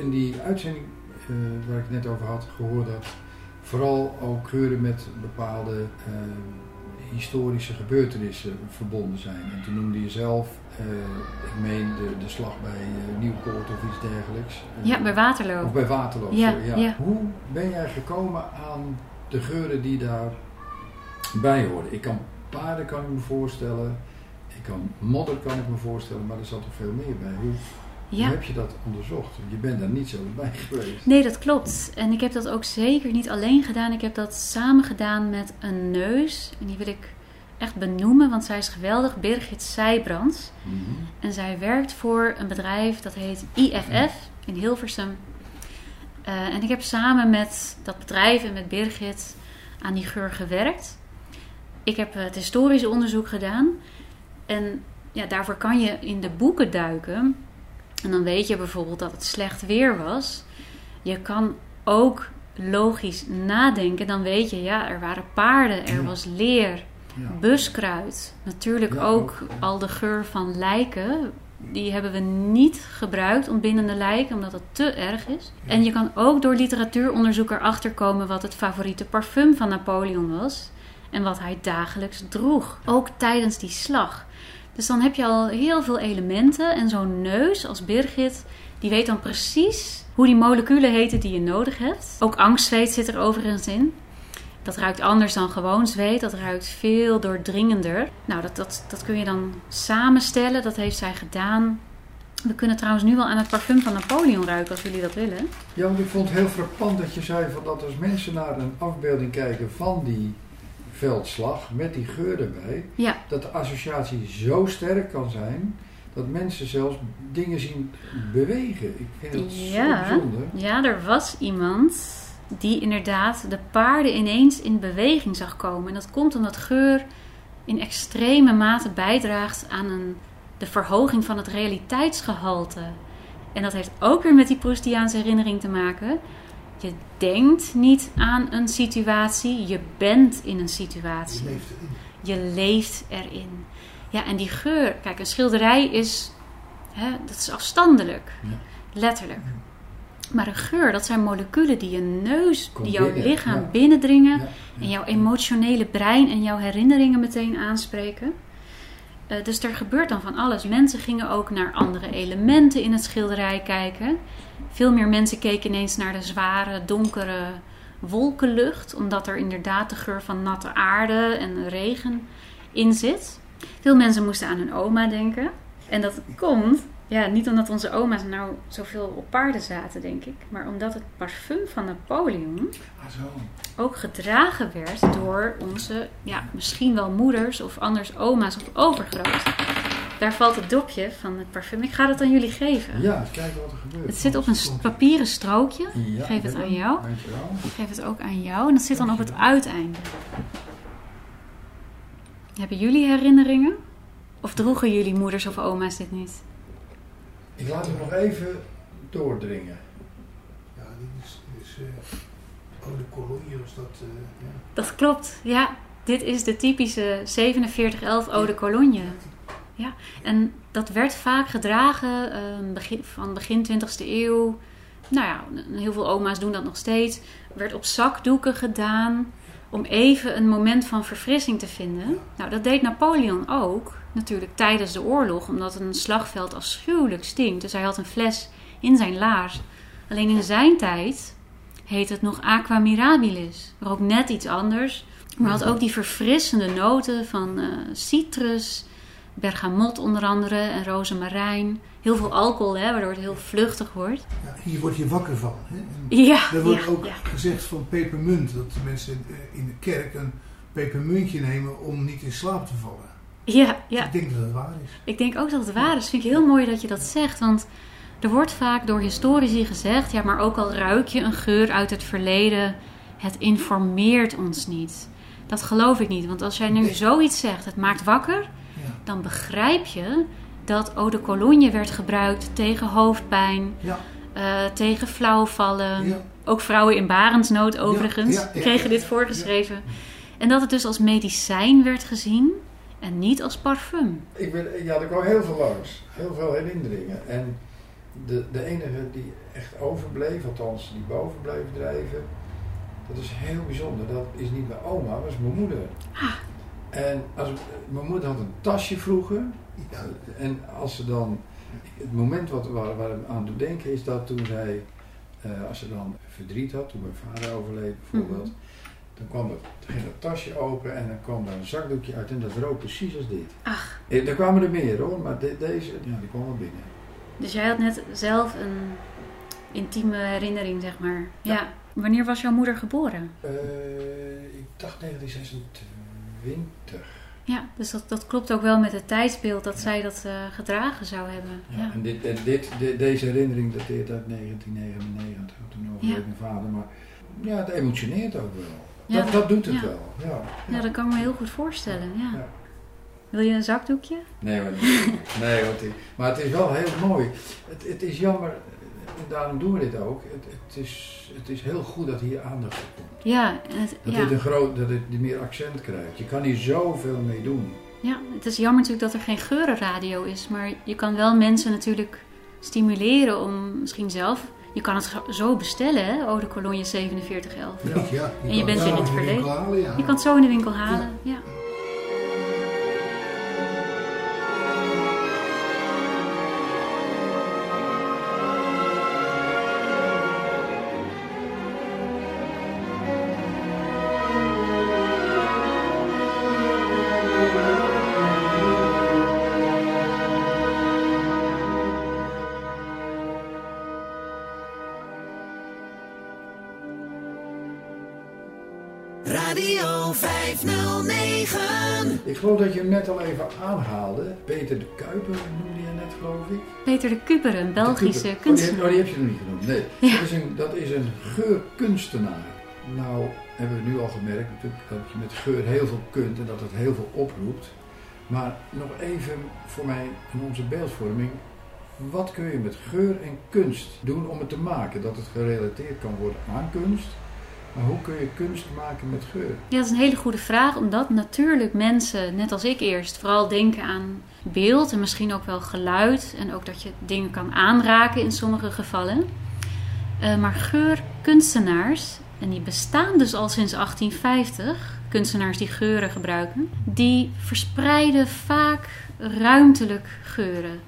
In die uitzending eh, waar ik het net over had gehoord dat vooral ook geuren met bepaalde eh, historische gebeurtenissen verbonden zijn. En toen noemde je zelf, eh, ik meen de, de slag bij eh, Nieuwpoort of iets dergelijks. Ja, bij Waterloo. Of bij Waterloo. Ja. Hoe ben jij gekomen aan de geuren die daarbij hoorden? Ik kan paarden kan ik me voorstellen, ik kan modder kan ik me voorstellen, maar er zat er veel meer bij. Hoe, hoe Ja. heb je dat onderzocht? Je bent daar niet zo bij geweest. Nee, dat klopt. En ik heb dat ook zeker niet alleen gedaan. Ik heb dat samen gedaan met een neus. En die wil ik echt benoemen, want zij is geweldig. Birgit Seibrands. Mhm. En zij werkt voor een bedrijf dat heet IFF in Hilversum. Eh, en ik heb samen met dat bedrijf en met Birgit aan die geur gewerkt. Ik heb eh, het historische onderzoek gedaan. En ja, daarvoor kan je in de boeken duiken. En dan weet je bijvoorbeeld dat het slecht weer was. Je kan ook logisch nadenken. Dan weet je, ja, er waren paarden, er Ja. was leer, Ja. buskruid. Natuurlijk Ja, ook ook. al de geur van lijken. Die hebben we niet gebruikt, ontbindende lijken, omdat het te erg is. En je kan ook door literatuuronderzoek erachter komen wat het favoriete parfum van Napoleon was. En wat hij dagelijks droeg. Ook tijdens die slag. Dus dan heb je al heel veel elementen. En zo'n neus als Birgit, die weet dan precies hoe die moleculen heten die je nodig hebt. Ook angstzweet zit er overigens in. Dat ruikt anders dan gewoon zweet. Dat ruikt veel doordringender. Nou, dat, dat, dat kun je dan samenstellen. Dat heeft zij gedaan. We kunnen trouwens nu wel aan het parfum van Napoleon ruiken als jullie dat willen. Ja, want ik vond het heel frappant dat je zei van dat als mensen naar een afbeelding kijken van die veldslag met die geur erbij, Ja, dat de associatie zo sterk kan zijn dat mensen zelfs dingen zien bewegen. Ik vind het Ja. zo bijzonder. ja, er was iemand die inderdaad de paarden ineens in beweging zag komen. En dat komt omdat geur in extreme mate bijdraagt aan een, de verhoging van het realiteitsgehalte. En dat heeft ook weer met die Proustiaanse herinnering te maken. Je denkt niet aan een situatie, je bent in een situatie. Je leeft erin. Je leeft erin. Ja, en die geur, kijk, een schilderij is, hè, dat is afstandelijk, Ja. letterlijk. Maar een geur, dat zijn moleculen die je neus, Komt die jouw binnen, lichaam ja. binnendringen en jouw emotionele brein en jouw herinneringen meteen aanspreken. Eh, dus er gebeurt dan van alles. Mensen gingen ook naar andere elementen in het schilderij kijken. Veel meer mensen keken ineens naar de zware, donkere wolkenlucht, omdat er inderdaad de geur van natte aarde en regen in zit. Veel mensen moesten aan hun oma denken. En dat komt, ja, niet omdat onze oma's nou zoveel op paarden zaten, denk ik, maar omdat het parfum van Napoleon Ah, zo. ook gedragen werd door onze, ja, misschien wel moeders of anders oma's of overgroot. Daar valt het dopje van het parfum. Ik ga dat aan jullie geven. Ja, eens kijken wat er gebeurt. Het zit op een papieren strookje. Ja, geef het aan jou. Dankjewel. Geef het ook aan jou. En dat zit dan op het uiteinde. Hebben jullie herinneringen? Of droegen jullie moeders of oma's dit niet? Ik laat hem nog even doordringen. Ja, dit is, dit is eh Eau de Cologne was dat. eh, ja. Dat klopt, ja. Dit is de typische 4711 Eau de Cologne. Ja, en dat werd vaak gedragen eh, begin, van begin 20e eeuw. Nou ja, heel veel oma's doen dat nog steeds. Werd op zakdoeken gedaan om even een moment van verfrissing te vinden. Nou, dat deed Napoleon ook, natuurlijk tijdens de oorlog, omdat een slagveld afschuwelijk stinkt. Dus hij had een fles in zijn laars. Alleen in zijn tijd heet het nog Aqua Mirabilis. Rook net iets anders. Maar had ook die verfrissende noten van eh, citrus, bergamot onder andere en rozemarijn. Heel veel alcohol, hè, waardoor het heel vluchtig wordt. Ja, hier word je wakker van. Hè? Ja, er wordt ja, ook ja. gezegd van pepermunt, dat de mensen eh, in de kerk een pepermuntje nemen om niet in slaap te vallen. Ja, ja. Ik denk dat het waar is. Ik denk ook dat het waar is. Vind ik heel mooi dat je dat zegt. Want er wordt vaak door historici gezegd, ja, maar ook al ruik je een geur uit het verleden, het informeert ons niet. Dat geloof ik niet. Want als jij nu Nee. zoiets zegt, het maakt wakker. Dan begrijp je dat eau de cologne werd gebruikt tegen hoofdpijn, Ja. eh, tegen flauwvallen. Ja. Ook vrouwen in barensnood overigens ja, kregen dit voorgeschreven. En dat het dus als medicijn werd gezien en niet als parfum. Ik ben, ja, er kwam heel veel langs. Heel veel herinneringen. En de, de enige die echt overbleef, althans die boven bleef drijven, dat is heel bijzonder. Dat is niet mijn oma, dat is mijn moeder. Ah. En als, mijn moeder had een tasje vroeger. En als ze dan, het moment wat, waar, waar ik aan doet denken is dat toen zij, eh, als ze dan verdriet had, toen mijn vader overleed bijvoorbeeld, dan kwam het, ging dat tasje open en dan kwam daar een zakdoekje uit en dat rook precies als dit. Ach, Eh, Er kwamen er meer hoor, maar de- deze, ja, die kwam wel binnen. dus jij had net zelf een intieme herinnering, zeg maar. Ja. Ja. Wanneer was jouw moeder geboren? Eh, ik dacht 1926. Ja, dus dat, dat klopt ook wel met het tijdsbeeld dat zij dat eh, gedragen zou hebben. Ja, Ja. En dit, en dit, de- deze herinnering dateert uit 1999, toen overleed Ja. mijn vader. Maar ja, het emotioneert ook wel. Ja, dat, dat doet het wel. Ja, Ja, dat kan ik me heel goed voorstellen. Ja. Wil je een zakdoekje? Nee, maar, nee want maar het is wel heel mooi. Het, het is jammer, en daarom doen we dit ook. Het, het, is, het is heel goed dat hier aandacht voor komt. Ja, het, Dat ja. dit een groot, dat het meer accent krijgt. Je kan hier zoveel mee doen. ja, het is jammer natuurlijk dat er geen geurenradio is. Maar je kan wel mensen natuurlijk stimuleren om misschien zelf... Je kan het zo- bestellen, hè? Eau de Cologne 4711. Ja, ja, En je bent in het verleden. halen, ja. Je kan het zo in de winkel halen. Ja. Geloof dat je hem net al even aanhaalde. Peter de Kuiper noemde je net, geloof ik. Peter de Kuper, een Belgische Kuiper. kunstenaar. Oh, die, heb, oh, die heb je nog niet genoemd. Nee. Ja. Dat, is een, dat is een geurkunstenaar. Nou, hebben we nu al gemerkt natuurlijk dat je met geur heel veel kunt en dat het heel veel oproept. Maar nog even voor mij in onze beeldvorming. Wat kun je met geur en kunst doen om het te maken? Dat het gerelateerd kan worden aan kunst. Maar hoe kun je kunst maken met geur? Ja, dat is een hele goede vraag, omdat natuurlijk mensen, net als ik eerst, vooral denken aan beeld en misschien ook wel geluid. En ook dat je dingen kan aanraken in sommige gevallen. Uh, maar geurkunstenaars, en die bestaan dus al sinds 1850, kunstenaars die geuren gebruiken, die verspreiden vaak ruimtelijk geuren.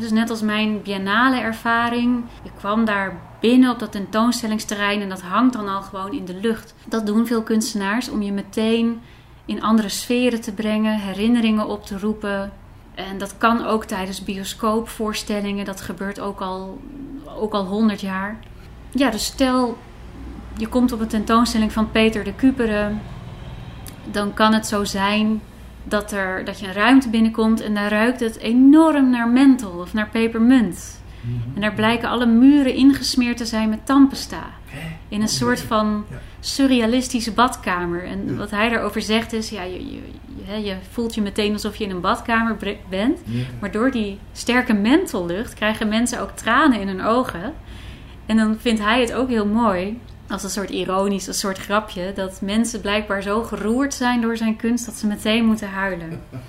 Dus net als mijn biennale ervaring. Ik kwam daar binnen op dat tentoonstellingsterrein en dat hangt dan al gewoon in de lucht. Dat doen veel kunstenaars om je meteen in andere sferen te brengen, herinneringen op te roepen. En dat kan ook tijdens bioscoopvoorstellingen. Dat gebeurt ook al, ook al 100 jaar. Ja, dus stel je komt op een tentoonstelling van Peter de Kuperen. Dan kan het zo zijn dat, er, dat je een ruimte binnenkomt en daar ruikt het enorm naar menthol of naar pepermunt. Mhm. En daar blijken alle muren ingesmeerd te zijn met tandpasta. In een soort van surrealistische badkamer. En wat hij daarover zegt is, ja, je, je, je voelt je meteen alsof je in een badkamer bent. Maar door die sterke menthollucht krijgen mensen ook tranen in hun ogen. En dan vindt hij het ook heel mooi, als een soort ironisch, een soort grapje, dat mensen blijkbaar zo geroerd zijn door zijn kunst dat ze meteen moeten huilen.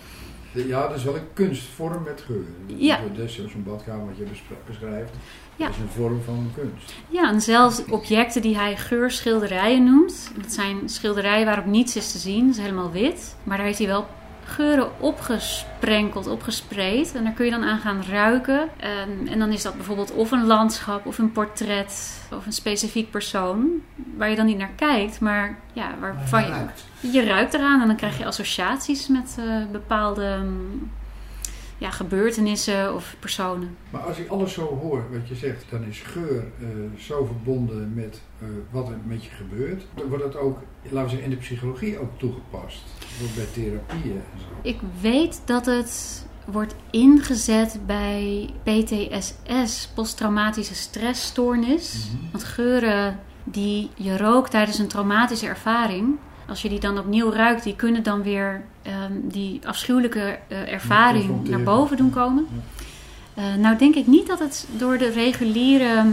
Ja, dat is wel een kunstvorm met geur. Ja. Dat is zo'n badkamer wat je beschrijft. Ja. Dat is een vorm van kunst. Ja, en zelfs objecten die hij geurschilderijen noemt. Dat zijn schilderijen waarop niets is te zien. Dat is helemaal wit. Maar daar heeft hij wel geuren opgesprenkeld, opgespreid. En daar kun je dan aan gaan ruiken. En, en dan is dat bijvoorbeeld of een landschap of een portret of een specifiek persoon. Waar je dan niet naar kijkt, maar ja, waarvan je, je ruikt eraan. En dan krijg je associaties met uh, bepaalde mm, ja, gebeurtenissen of personen. Maar als ik alles zo hoor wat je zegt, dan is geur uh, zo verbonden met uh, wat er met je gebeurt. Wordt dat ook, laten we zeggen, in de psychologie ook toegepast? Ook bij therapieën en zo? Ik weet dat het wordt ingezet bij PTSS, posttraumatische stressstoornis. Mm -hmm. Want geuren die je rookt tijdens een traumatische ervaring, als je die dan opnieuw ruikt, die kunnen dan weer um, die afschuwelijke uh, ervaring naar boven doen komen. Ja. Uh, nou denk ik niet dat het door de reguliere,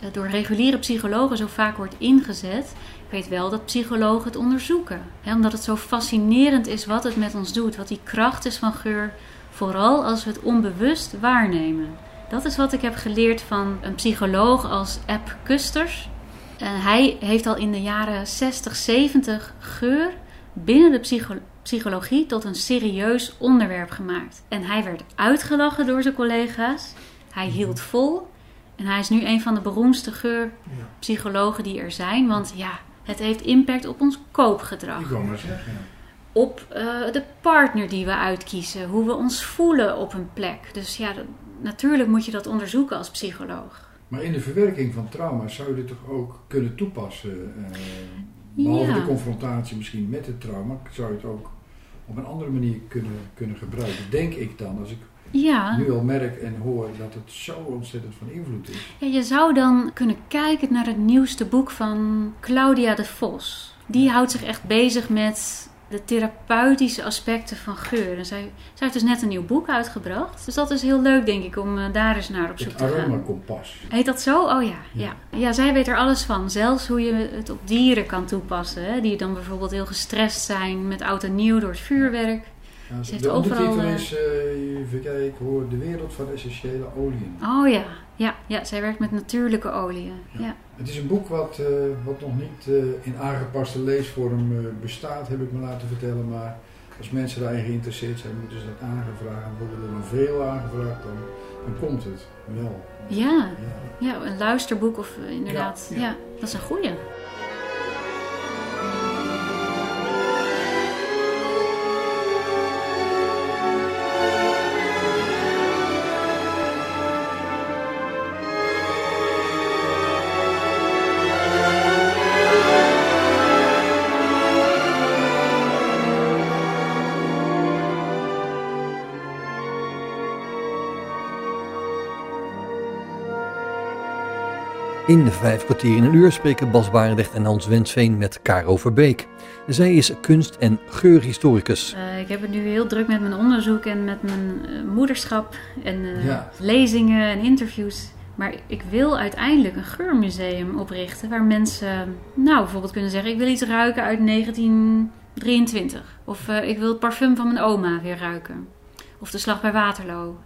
uh, door reguliere psychologen zo vaak wordt ingezet. Ik weet wel dat psychologen het onderzoeken. Hè, omdat het zo fascinerend is wat het met ons doet. Wat die kracht is van geur. Vooral als we het onbewust waarnemen. Dat is wat ik heb geleerd van een psycholoog als App Kusters. Uh, hij heeft al in de jaren 60, 70 geur binnen de psycho psychologie tot een serieus onderwerp gemaakt. En hij werd uitgelachen door zijn collega's. Hij hield vol. En hij is nu een van de beroemdste geurpsychologen die er zijn. Want ja, het heeft impact op ons koopgedrag. Ik maar zeggen. Op uh, de partner die we uitkiezen. Hoe we ons voelen op een plek. Dus ja, dat, natuurlijk moet je dat onderzoeken als psycholoog. Maar in de verwerking van trauma zou je dit toch ook kunnen toepassen? Uh, behalve ja. de confrontatie misschien met het trauma, zou je het ook op een andere manier kunnen, kunnen gebruiken. Denk ik dan, als ik ja. nu al merk en hoor dat het zo ontzettend van invloed is. Ja, je zou dan kunnen kijken naar het nieuwste boek van Claudia de Vos. Die houdt zich echt bezig met de therapeutische aspecten van geur. En zij, zij heeft dus net een nieuw boek uitgebracht. Dus dat is heel leuk, denk ik, om uh, daar eens naar op zoek het te gaan. aromakompas. Heet dat zo? Oh ja, ja, ja. Ja, zij weet er alles van. Zelfs hoe je het op dieren kan toepassen. Hè? Die dan bijvoorbeeld heel gestrest zijn met oud en nieuw door het vuurwerk. Ja, Ze heeft de overal, is, uh, even kijken hoor, de wereld van essentiële oliën. Oh ja, ja, ja. zij werkt met natuurlijke oliën. Ja. ja. Het is een boek wat, uh, wat nog niet uh, in aangepaste leesvorm bestaat, heb ik me laten vertellen. Maar als mensen daarin geïnteresseerd zijn, moeten ze dat aangevraagd. Worden er nog veel aangevraagd, dan, dan komt het wel. Ja, ja. ja een luisterboek of inderdaad. Ja, ja. dat is een goeie. In vijf kwartier in een uur spreken Bas Barendrecht en Hans Wensveen met Caro Verbeek. Zij is kunst- en geurhistoricus. Uh, ik heb het nu heel druk met mijn onderzoek en met mijn uh, moederschap en uh, Ja. lezingen en interviews. Maar ik wil uiteindelijk een geurmuseum oprichten waar mensen, nou bijvoorbeeld kunnen zeggen: ik wil iets ruiken uit 1923. Of eh, ik wil het parfum van mijn oma weer ruiken. Of de slag bij Waterloo.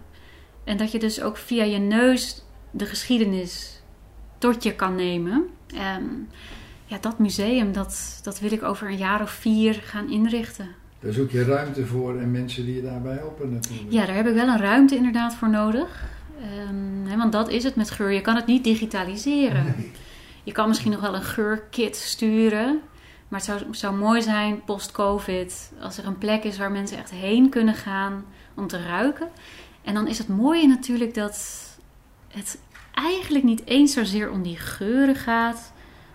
En dat je dus ook via je neus de geschiedenis tot je kan nemen. En ja, dat museum, dat, dat wil ik over een jaar of vier gaan inrichten. Daar zoek je ruimte voor en mensen die je daarbij helpen natuurlijk. Ja, daar heb ik wel een ruimte inderdaad voor nodig. Ehm, want dat is het met geur. Je kan het niet digitaliseren. Nee. Je kan misschien nog wel een geurkit sturen. Maar het zou, zou mooi zijn post-COVID. Als er een plek is waar mensen echt heen kunnen gaan om te ruiken. En dan is het mooie natuurlijk dat het eigenlijk niet eens zozeer om die geuren gaat.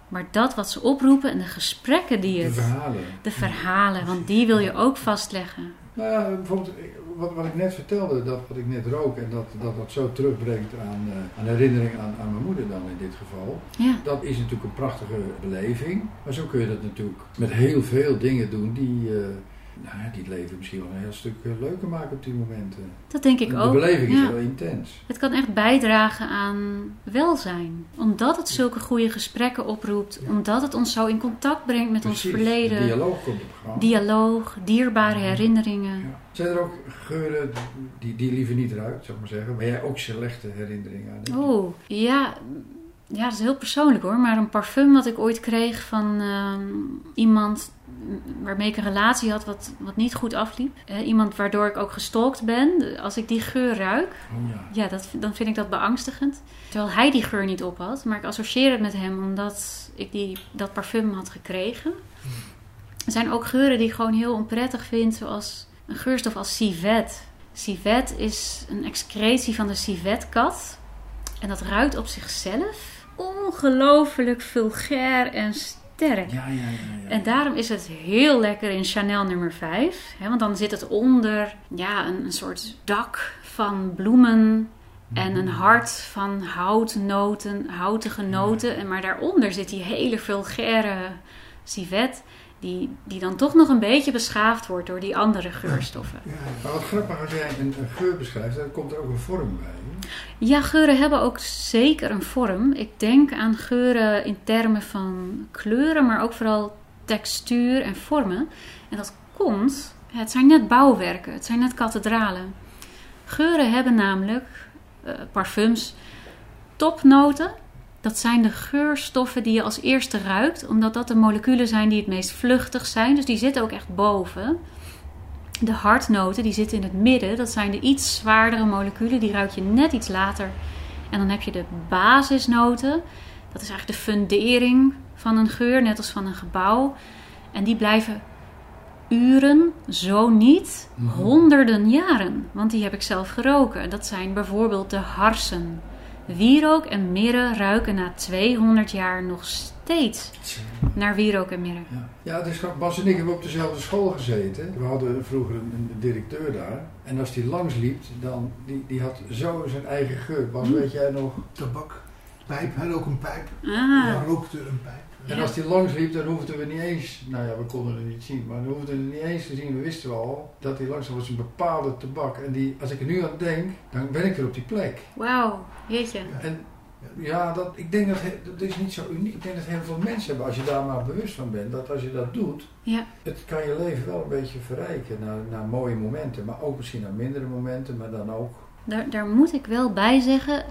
Maar dat wat ze oproepen en de gesprekken die De het... verhalen. De verhalen, want die wil je ook vastleggen. Nou ja, bijvoorbeeld ik- wat, wat ik net vertelde, dat wat ik net rook en dat dat, dat zo terugbrengt aan, eh, aan herinnering aan, aan mijn moeder dan in dit geval. Ja, Dat is natuurlijk een prachtige beleving. Maar zo kun je dat natuurlijk met heel veel dingen doen die, eh, nou ja, die leven misschien wel een heel stuk eh, leuker maken op die momenten. dat denk ik de ook. beleving is Ja. wel intens. Het kan echt bijdragen aan welzijn. Omdat het zulke goede gesprekken oproept. Omdat het ons zo in contact brengt met ons verleden. De dialoog komt op gang. Dialoog, dierbare herinneringen. Ja. Zijn er ook geuren die, die liever niet ruikt, zou ik maar zeggen, waar jij ook slechte herinneringen aan? Oh, ja. Ja, dat is heel persoonlijk hoor. Maar een parfum wat ik ooit kreeg van ehm, iemand waarmee ik een relatie had wat, wat niet goed afliep. Eh, iemand waardoor ik ook gestalkt ben. Als ik die geur ruik, Oh ja. Ja, dat, dan vind ik dat beangstigend. Terwijl hij die geur niet op had. Maar ik associeer het met hem omdat ik die, dat parfum had gekregen. Er zijn ook geuren die ik gewoon heel onprettig vind. Zoals een geurstof als civet. Civet is een excretie van de civetkat. En dat ruikt op zichzelf ongelooflijk vulgair en sterk. Ja, ja, ja. ja. En daarom is het heel lekker in Chanel nummer 5. Hè, want dan zit het onder ja, een, een soort dak van bloemen. En een hart van houtnoten, houtige noten. En maar daaronder zit die hele vulgaire civet. Die, die dan toch nog een beetje beschaafd wordt door die andere geurstoffen. Ja, Maar wat grappig als jij een, een geur beschrijft, dan komt er ook een vorm bij. hè? Ja, geuren hebben ook zeker een vorm. Ik denk aan geuren in termen van kleuren, maar ook vooral textuur en vormen. En dat komt, het zijn net bouwwerken, het zijn net kathedralen. Geuren hebben namelijk, eh, parfums, topnoten. Dat zijn de geurstoffen die je als eerste ruikt, omdat dat de moleculen zijn die het meest vluchtig zijn. Dus die zitten ook echt boven. De hartnoten die zitten in het midden. Dat zijn de iets zwaardere moleculen. Die ruik je net iets later. En dan heb je de basisnoten. Dat is eigenlijk de fundering van een geur, net als van een gebouw. En die blijven uren, zo niet, honderden jaren. Want die heb ik zelf geroken. Dat zijn bijvoorbeeld de harsen. Wierook en mirre ruiken na 200 jaar nog steeds naar wierook en mirre. Ja, ja het is grappig. Bas en ik hebben op dezelfde school gezeten. We hadden vroeger een, een directeur daar. En als die langs liep, dan die, die had zo zijn eigen geur. Bas, weet jij nog? tabak, pijp, hij rook een pijp. Ah, Hij rookte een pijp. En als die langs liep, dan hoefden we niet eens, nou ja, we konden het niet zien, maar dan hoefden we het niet eens te zien. We wisten wel dat hij langs was een bepaalde tabak. En die, als ik er nu aan denk, dan ben ik weer op die plek. wauw, jeetje. En ja, dat, ik denk dat dat is niet zo uniek. Ik denk dat heel veel mensen hebben, als je daar maar bewust van bent, dat als je dat doet, Ja. het kan je leven wel een beetje verrijken naar, naar mooie momenten. Maar ook misschien naar mindere momenten, maar dan ook. Daar, daar moet ik wel bij zeggen,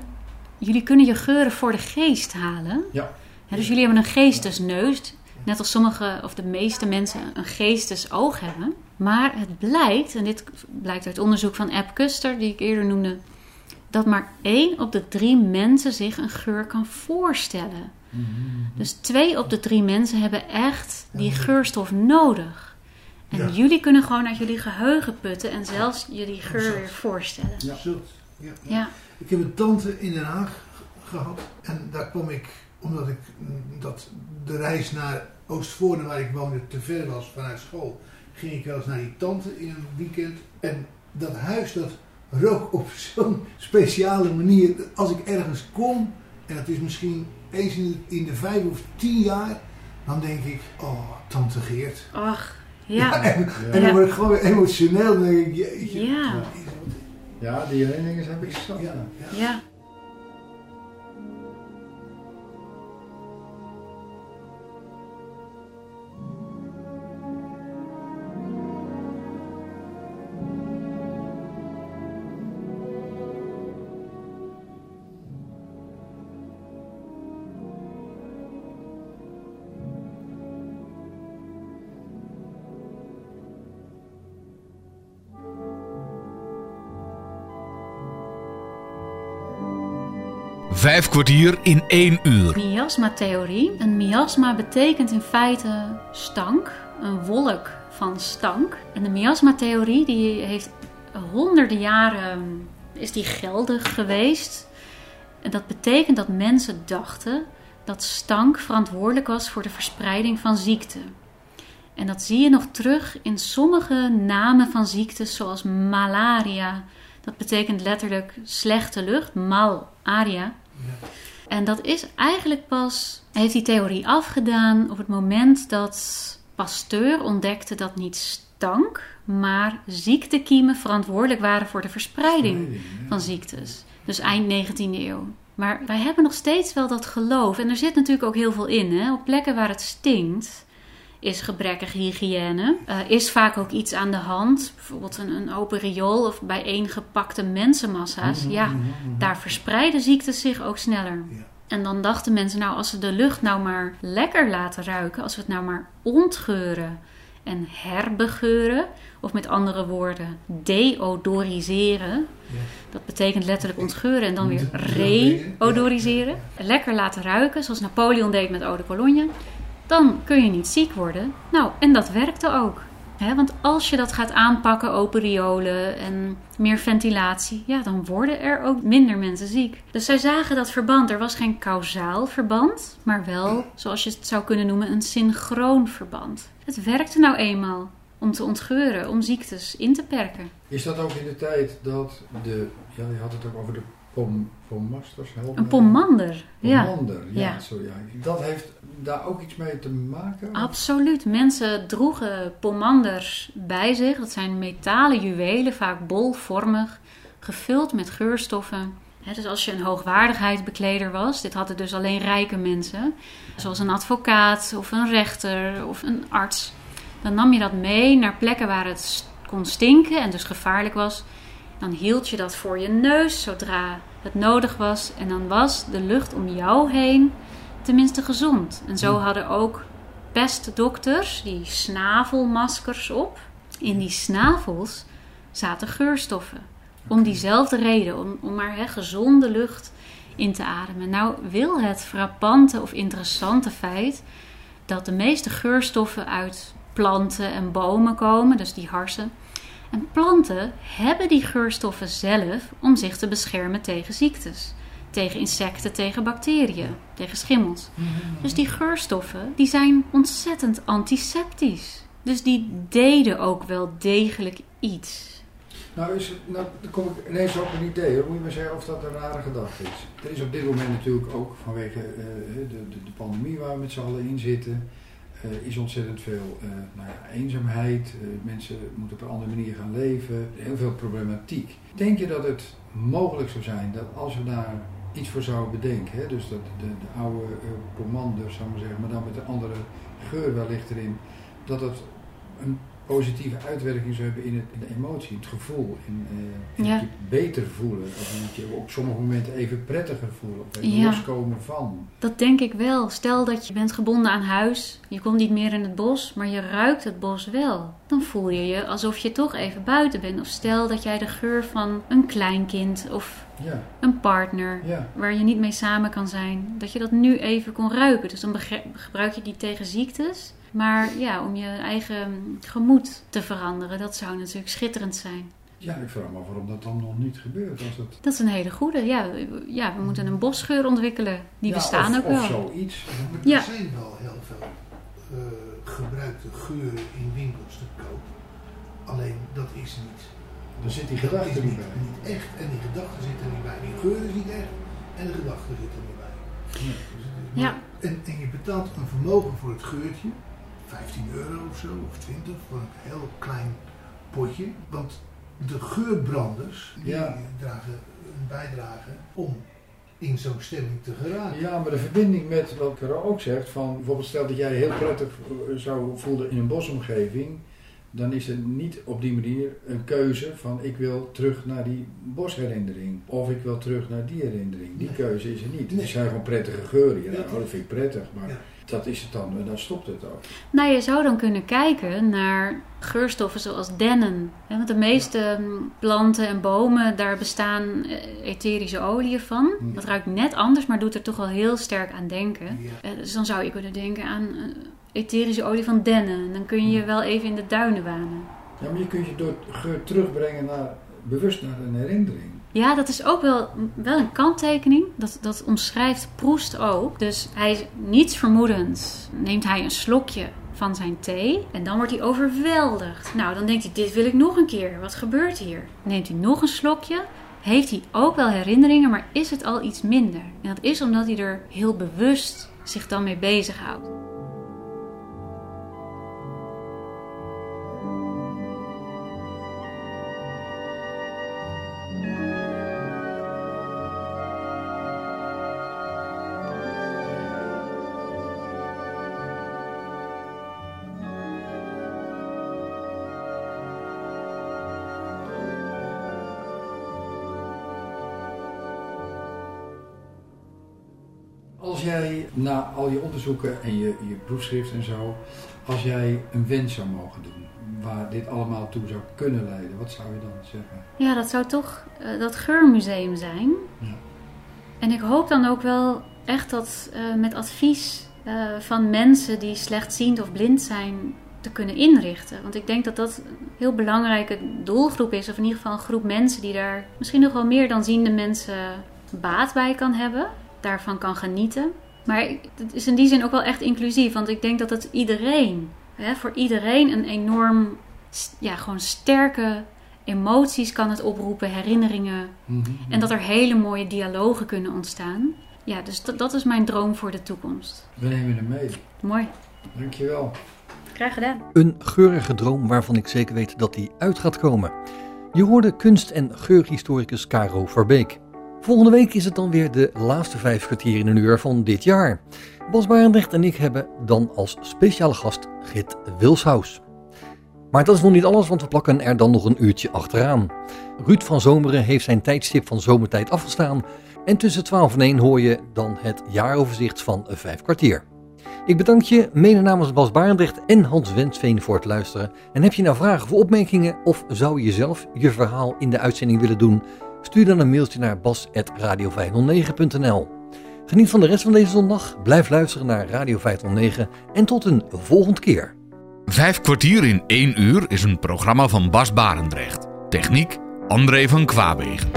jullie kunnen je geuren voor de geest halen. Ja. Dus jullie hebben een geestesneus, net als sommige of de meeste mensen een geestesoog hebben. Maar het blijkt, en dit blijkt uit onderzoek van App Custer, die ik eerder noemde, dat maar één op de drie mensen zich een geur kan voorstellen. Dus twee op de drie mensen hebben echt die geurstof nodig. En Ja. jullie kunnen gewoon uit jullie geheugen putten en zelfs je die geur weer voorstellen. Ja. Ja. Ja, Ik heb een tante in Den Haag gehad. En daar kwam ik, omdat ik mm, dat de reis naar Oostvoorne, waar ik woonde, te ver was vanuit school, ging ik wel eens naar die tante in een weekend. En dat huis, dat rook op zo'n speciale manier. Als ik ergens kom, En dat is misschien eens in de, in de vijf of tien jaar. Dan denk ik, oh, tante Geert. Ach, ja. en, en Ja. dan word ik gewoon weer emotioneel. Dan denk ik, jeetje. Ja. Ja, die herinneringen zijn ik zat. Ja, ja. Vijf kwartier in één uur. Miasma-theorie. Een miasma betekent in feite stank, een wolk van stank. En de miasma-theorie die heeft honderden jaren is die geldig geweest. En dat betekent dat mensen dachten dat stank verantwoordelijk was voor de verspreiding van ziekte. En dat zie je nog terug in sommige namen van ziektes, zoals malaria. Dat betekent letterlijk slechte lucht, malaria. En dat is eigenlijk pas, heeft die theorie afgedaan op het moment dat Pasteur ontdekte dat niet stank, maar ziektekiemen verantwoordelijk waren voor de verspreiding van ziektes. Dus eind 19e eeuw. Maar wij hebben nog steeds wel dat geloof. En er zit natuurlijk ook heel veel in. Hè? Op plekken waar het stinkt, is gebrekkige hygiëne. Eh, is vaak ook iets aan de hand. Bijvoorbeeld een, een open riool of bijeengepakte mensenmassa's. Ja, daar verspreiden ziektes zich ook sneller. Ja. En dan dachten mensen, nou, als we de lucht nou maar lekker laten ruiken, als we het nou maar ontgeuren en herbegeuren, of met andere woorden, deodoriseren. Ja. Dat betekent letterlijk ontgeuren en dan weer reodoriseren. Lekker laten ruiken, zoals Napoleon deed met eau de cologne. Dan kun je niet ziek worden. Nou, en dat werkte ook. Hè, want als je dat gaat aanpakken, open riolen en meer ventilatie, ja, dan worden er ook minder mensen ziek. Dus zij zagen dat verband. Er was geen kausaal verband, maar wel, zoals je het zou kunnen noemen, een synchroon verband. Het werkte nou eenmaal om te ontgeuren, om ziektes in te perken. Is dat ook in de tijd dat de, ja, je had het ook over de pom, pommasters. Een pomander, ja. Pomander, ja. Ja. Zo, ja. Dat heeft daar ook iets mee te maken? Absoluut. Mensen droegen pomanders bij zich. Dat zijn metalen juwelen, vaak bolvormig, gevuld met geurstoffen. Dus als je een hoogwaardigheidsbekleder was, dit hadden dus alleen rijke mensen, zoals een advocaat of een rechter of een arts, dan nam je dat mee naar plekken waar het kon stinken en dus gevaarlijk was. Dan hield je dat voor je neus zodra het nodig was en dan was de lucht om jou heen tenminste gezond. En zo hadden ook pestdokters die snavelmaskers op. In die snavels zaten geurstoffen. Om diezelfde reden, om, om maar hè, gezonde lucht in te ademen. Nou wil het frappante of interessante feit dat de meeste geurstoffen uit planten en bomen komen, dus die harsen. En planten hebben die geurstoffen zelf om zich te beschermen tegen ziektes. Tegen insecten, tegen bacteriën, tegen schimmels. Dus die geurstoffen die zijn ontzettend antiseptisch. Dus die deden ook wel degelijk iets. Nou, is, nou, dan kom ik ineens op een idee. Dan moet je maar zeggen of dat een rare gedachte is. Er is op dit moment natuurlijk ook vanwege eh, de, de, de pandemie waar we met z'n allen in zitten, eh, is ontzettend veel eh, nou eenzaamheid. Eh, mensen moeten op een andere manier gaan leven. Heel veel problematiek. Denk je dat het mogelijk zou zijn dat als we daar iets voor zouden bedenken, hè, dus dat de, de oude pomander, zou maar zeggen, maar dan met een andere geur wellicht erin, dat het een positieve uitwerking zou hebben in, het, in de emotie, in het gevoel, in, in Ja. het je beter voelen, of het je op sommige momenten even prettiger voelen, of even Ja. loskomen van. Dat denk ik wel. Stel dat je bent gebonden aan huis, je komt niet meer in het bos, maar je ruikt het bos wel. Dan voel je je alsof je toch even buiten bent. Of stel dat jij de geur van een kleinkind of Ja, een partner waar je niet mee samen kan zijn, dat je dat nu even kon ruiken. Dus dan gebruik je die tegen ziektes. Maar ja, om je eigen gemoed te veranderen, dat zou natuurlijk schitterend zijn. Ja, ik vraag me af waarom dat dan nog niet gebeurt. Als het, Dat is een hele goede. Ja, we- ja we moeten een bosgeur ontwikkelen. Die Ja, bestaan of, ook wel. Of zoiets. Ja. Er zijn wel heel veel eh, gebruikte geuren in winkels te koop. Alleen dat is niet. Dan zit die gedachte niet niet, bij. niet echt. En die gedachten zitten er niet bij. Die geur is niet echt. En de gedachten zitten er niet bij. Ja. En, en je betaalt een vermogen voor het geurtje, 15 euro of zo, of 20, voor een heel klein potje. Want de geurbranders, die Ja. dragen een bijdrage om in zo'n stemming te geraken. Ja, maar de verbinding met wat Caro ook zegt, van bijvoorbeeld stel dat jij heel prettig eh, zou voelen in een bosomgeving, dan is het niet op die manier een keuze van ik wil terug naar die bosherinnering of ik wil terug naar die herinnering. Die Nee. keuze is er niet. Nee. Het zijn gewoon prettige geuren. Ja, nou, dat vind ik prettig, maar Ja. dat is het dan en dan stopt het ook. Nou, je zou dan kunnen kijken naar geurstoffen zoals dennen. Hè, Want de meeste mm, planten en bomen, daar bestaan eh, etherische oliën van. Dat ruikt net anders, maar doet er toch wel heel sterk aan denken. Ja. Eh, Dus dan zou je kunnen denken aan eh, etherische olie van dennen. Dan kun je je wel even in de duinen wanen. Ja, maar je kunt je door geur terugbrengen naar, bewust naar een herinnering. Ja, dat is ook wel, wel een kanttekening. Dat, dat omschrijft Proest ook. Dus hij, niets vermoedends, neemt hij een slokje van zijn thee. En dan wordt hij overweldigd. Nou, dan denkt hij, dit wil ik nog een keer. Wat gebeurt hier? Neemt hij nog een slokje. Heeft hij ook wel herinneringen, maar is het al iets minder? En dat is omdat hij er heel bewust zich dan mee bezighoudt. Na al je onderzoeken en je, je proefschrift en zo, als jij een wens zou mogen doen waar dit allemaal toe zou kunnen leiden, wat zou je dan zeggen? Ja, dat zou toch eh, dat geurmuseum zijn. Ja. En ik hoop dan ook wel echt dat eh, met advies eh, van mensen die slechtziend of blind zijn te kunnen inrichten. Want ik denk dat dat een heel belangrijke doelgroep is. Of in ieder geval een groep mensen die daar misschien nog wel meer dan ziende mensen baat bij kan hebben. Daarvan kan genieten. Maar het is in die zin ook wel echt inclusief. Want ik denk dat het iedereen, hè, voor iedereen een enorm, ja, gewoon sterke emoties kan het oproepen, herinneringen. En dat er hele mooie dialogen kunnen ontstaan. Ja, dus dat, dat is mijn droom voor de toekomst. We nemen hem mee. Mooi. Dankjewel. Graag gedaan. Een geurige droom waarvan ik zeker weet dat die uit gaat komen. Je hoorde kunst- en geurhistoricus Caro Verbeek. Volgende week is het dan weer de laatste vijf kwartier in een uur van dit jaar. Bas Barendrecht en ik hebben dan als speciale gast Git Wilshuis. Maar dat is nog niet alles, want we plakken er dan nog een uurtje achteraan. Ruud van Zomeren heeft zijn tijdstip van zomertijd afgestaan. En tussen 12 en 1 hoor je dan het jaaroverzicht van vijf kwartier. Ik bedank je mede namens Bas Barendrecht en Hans Wensveen voor het luisteren. En heb je nou vragen of opmerkingen of zou je zelf je verhaal in de uitzending willen doen? Stuur dan een mailtje naar bas.radio509.nl Geniet van de rest van deze zondag, blijf luisteren naar Radio 509 en tot een volgende keer. Vijf kwartier in één uur is een programma van Bas Barendrecht. Techniek André van Kwaabegen.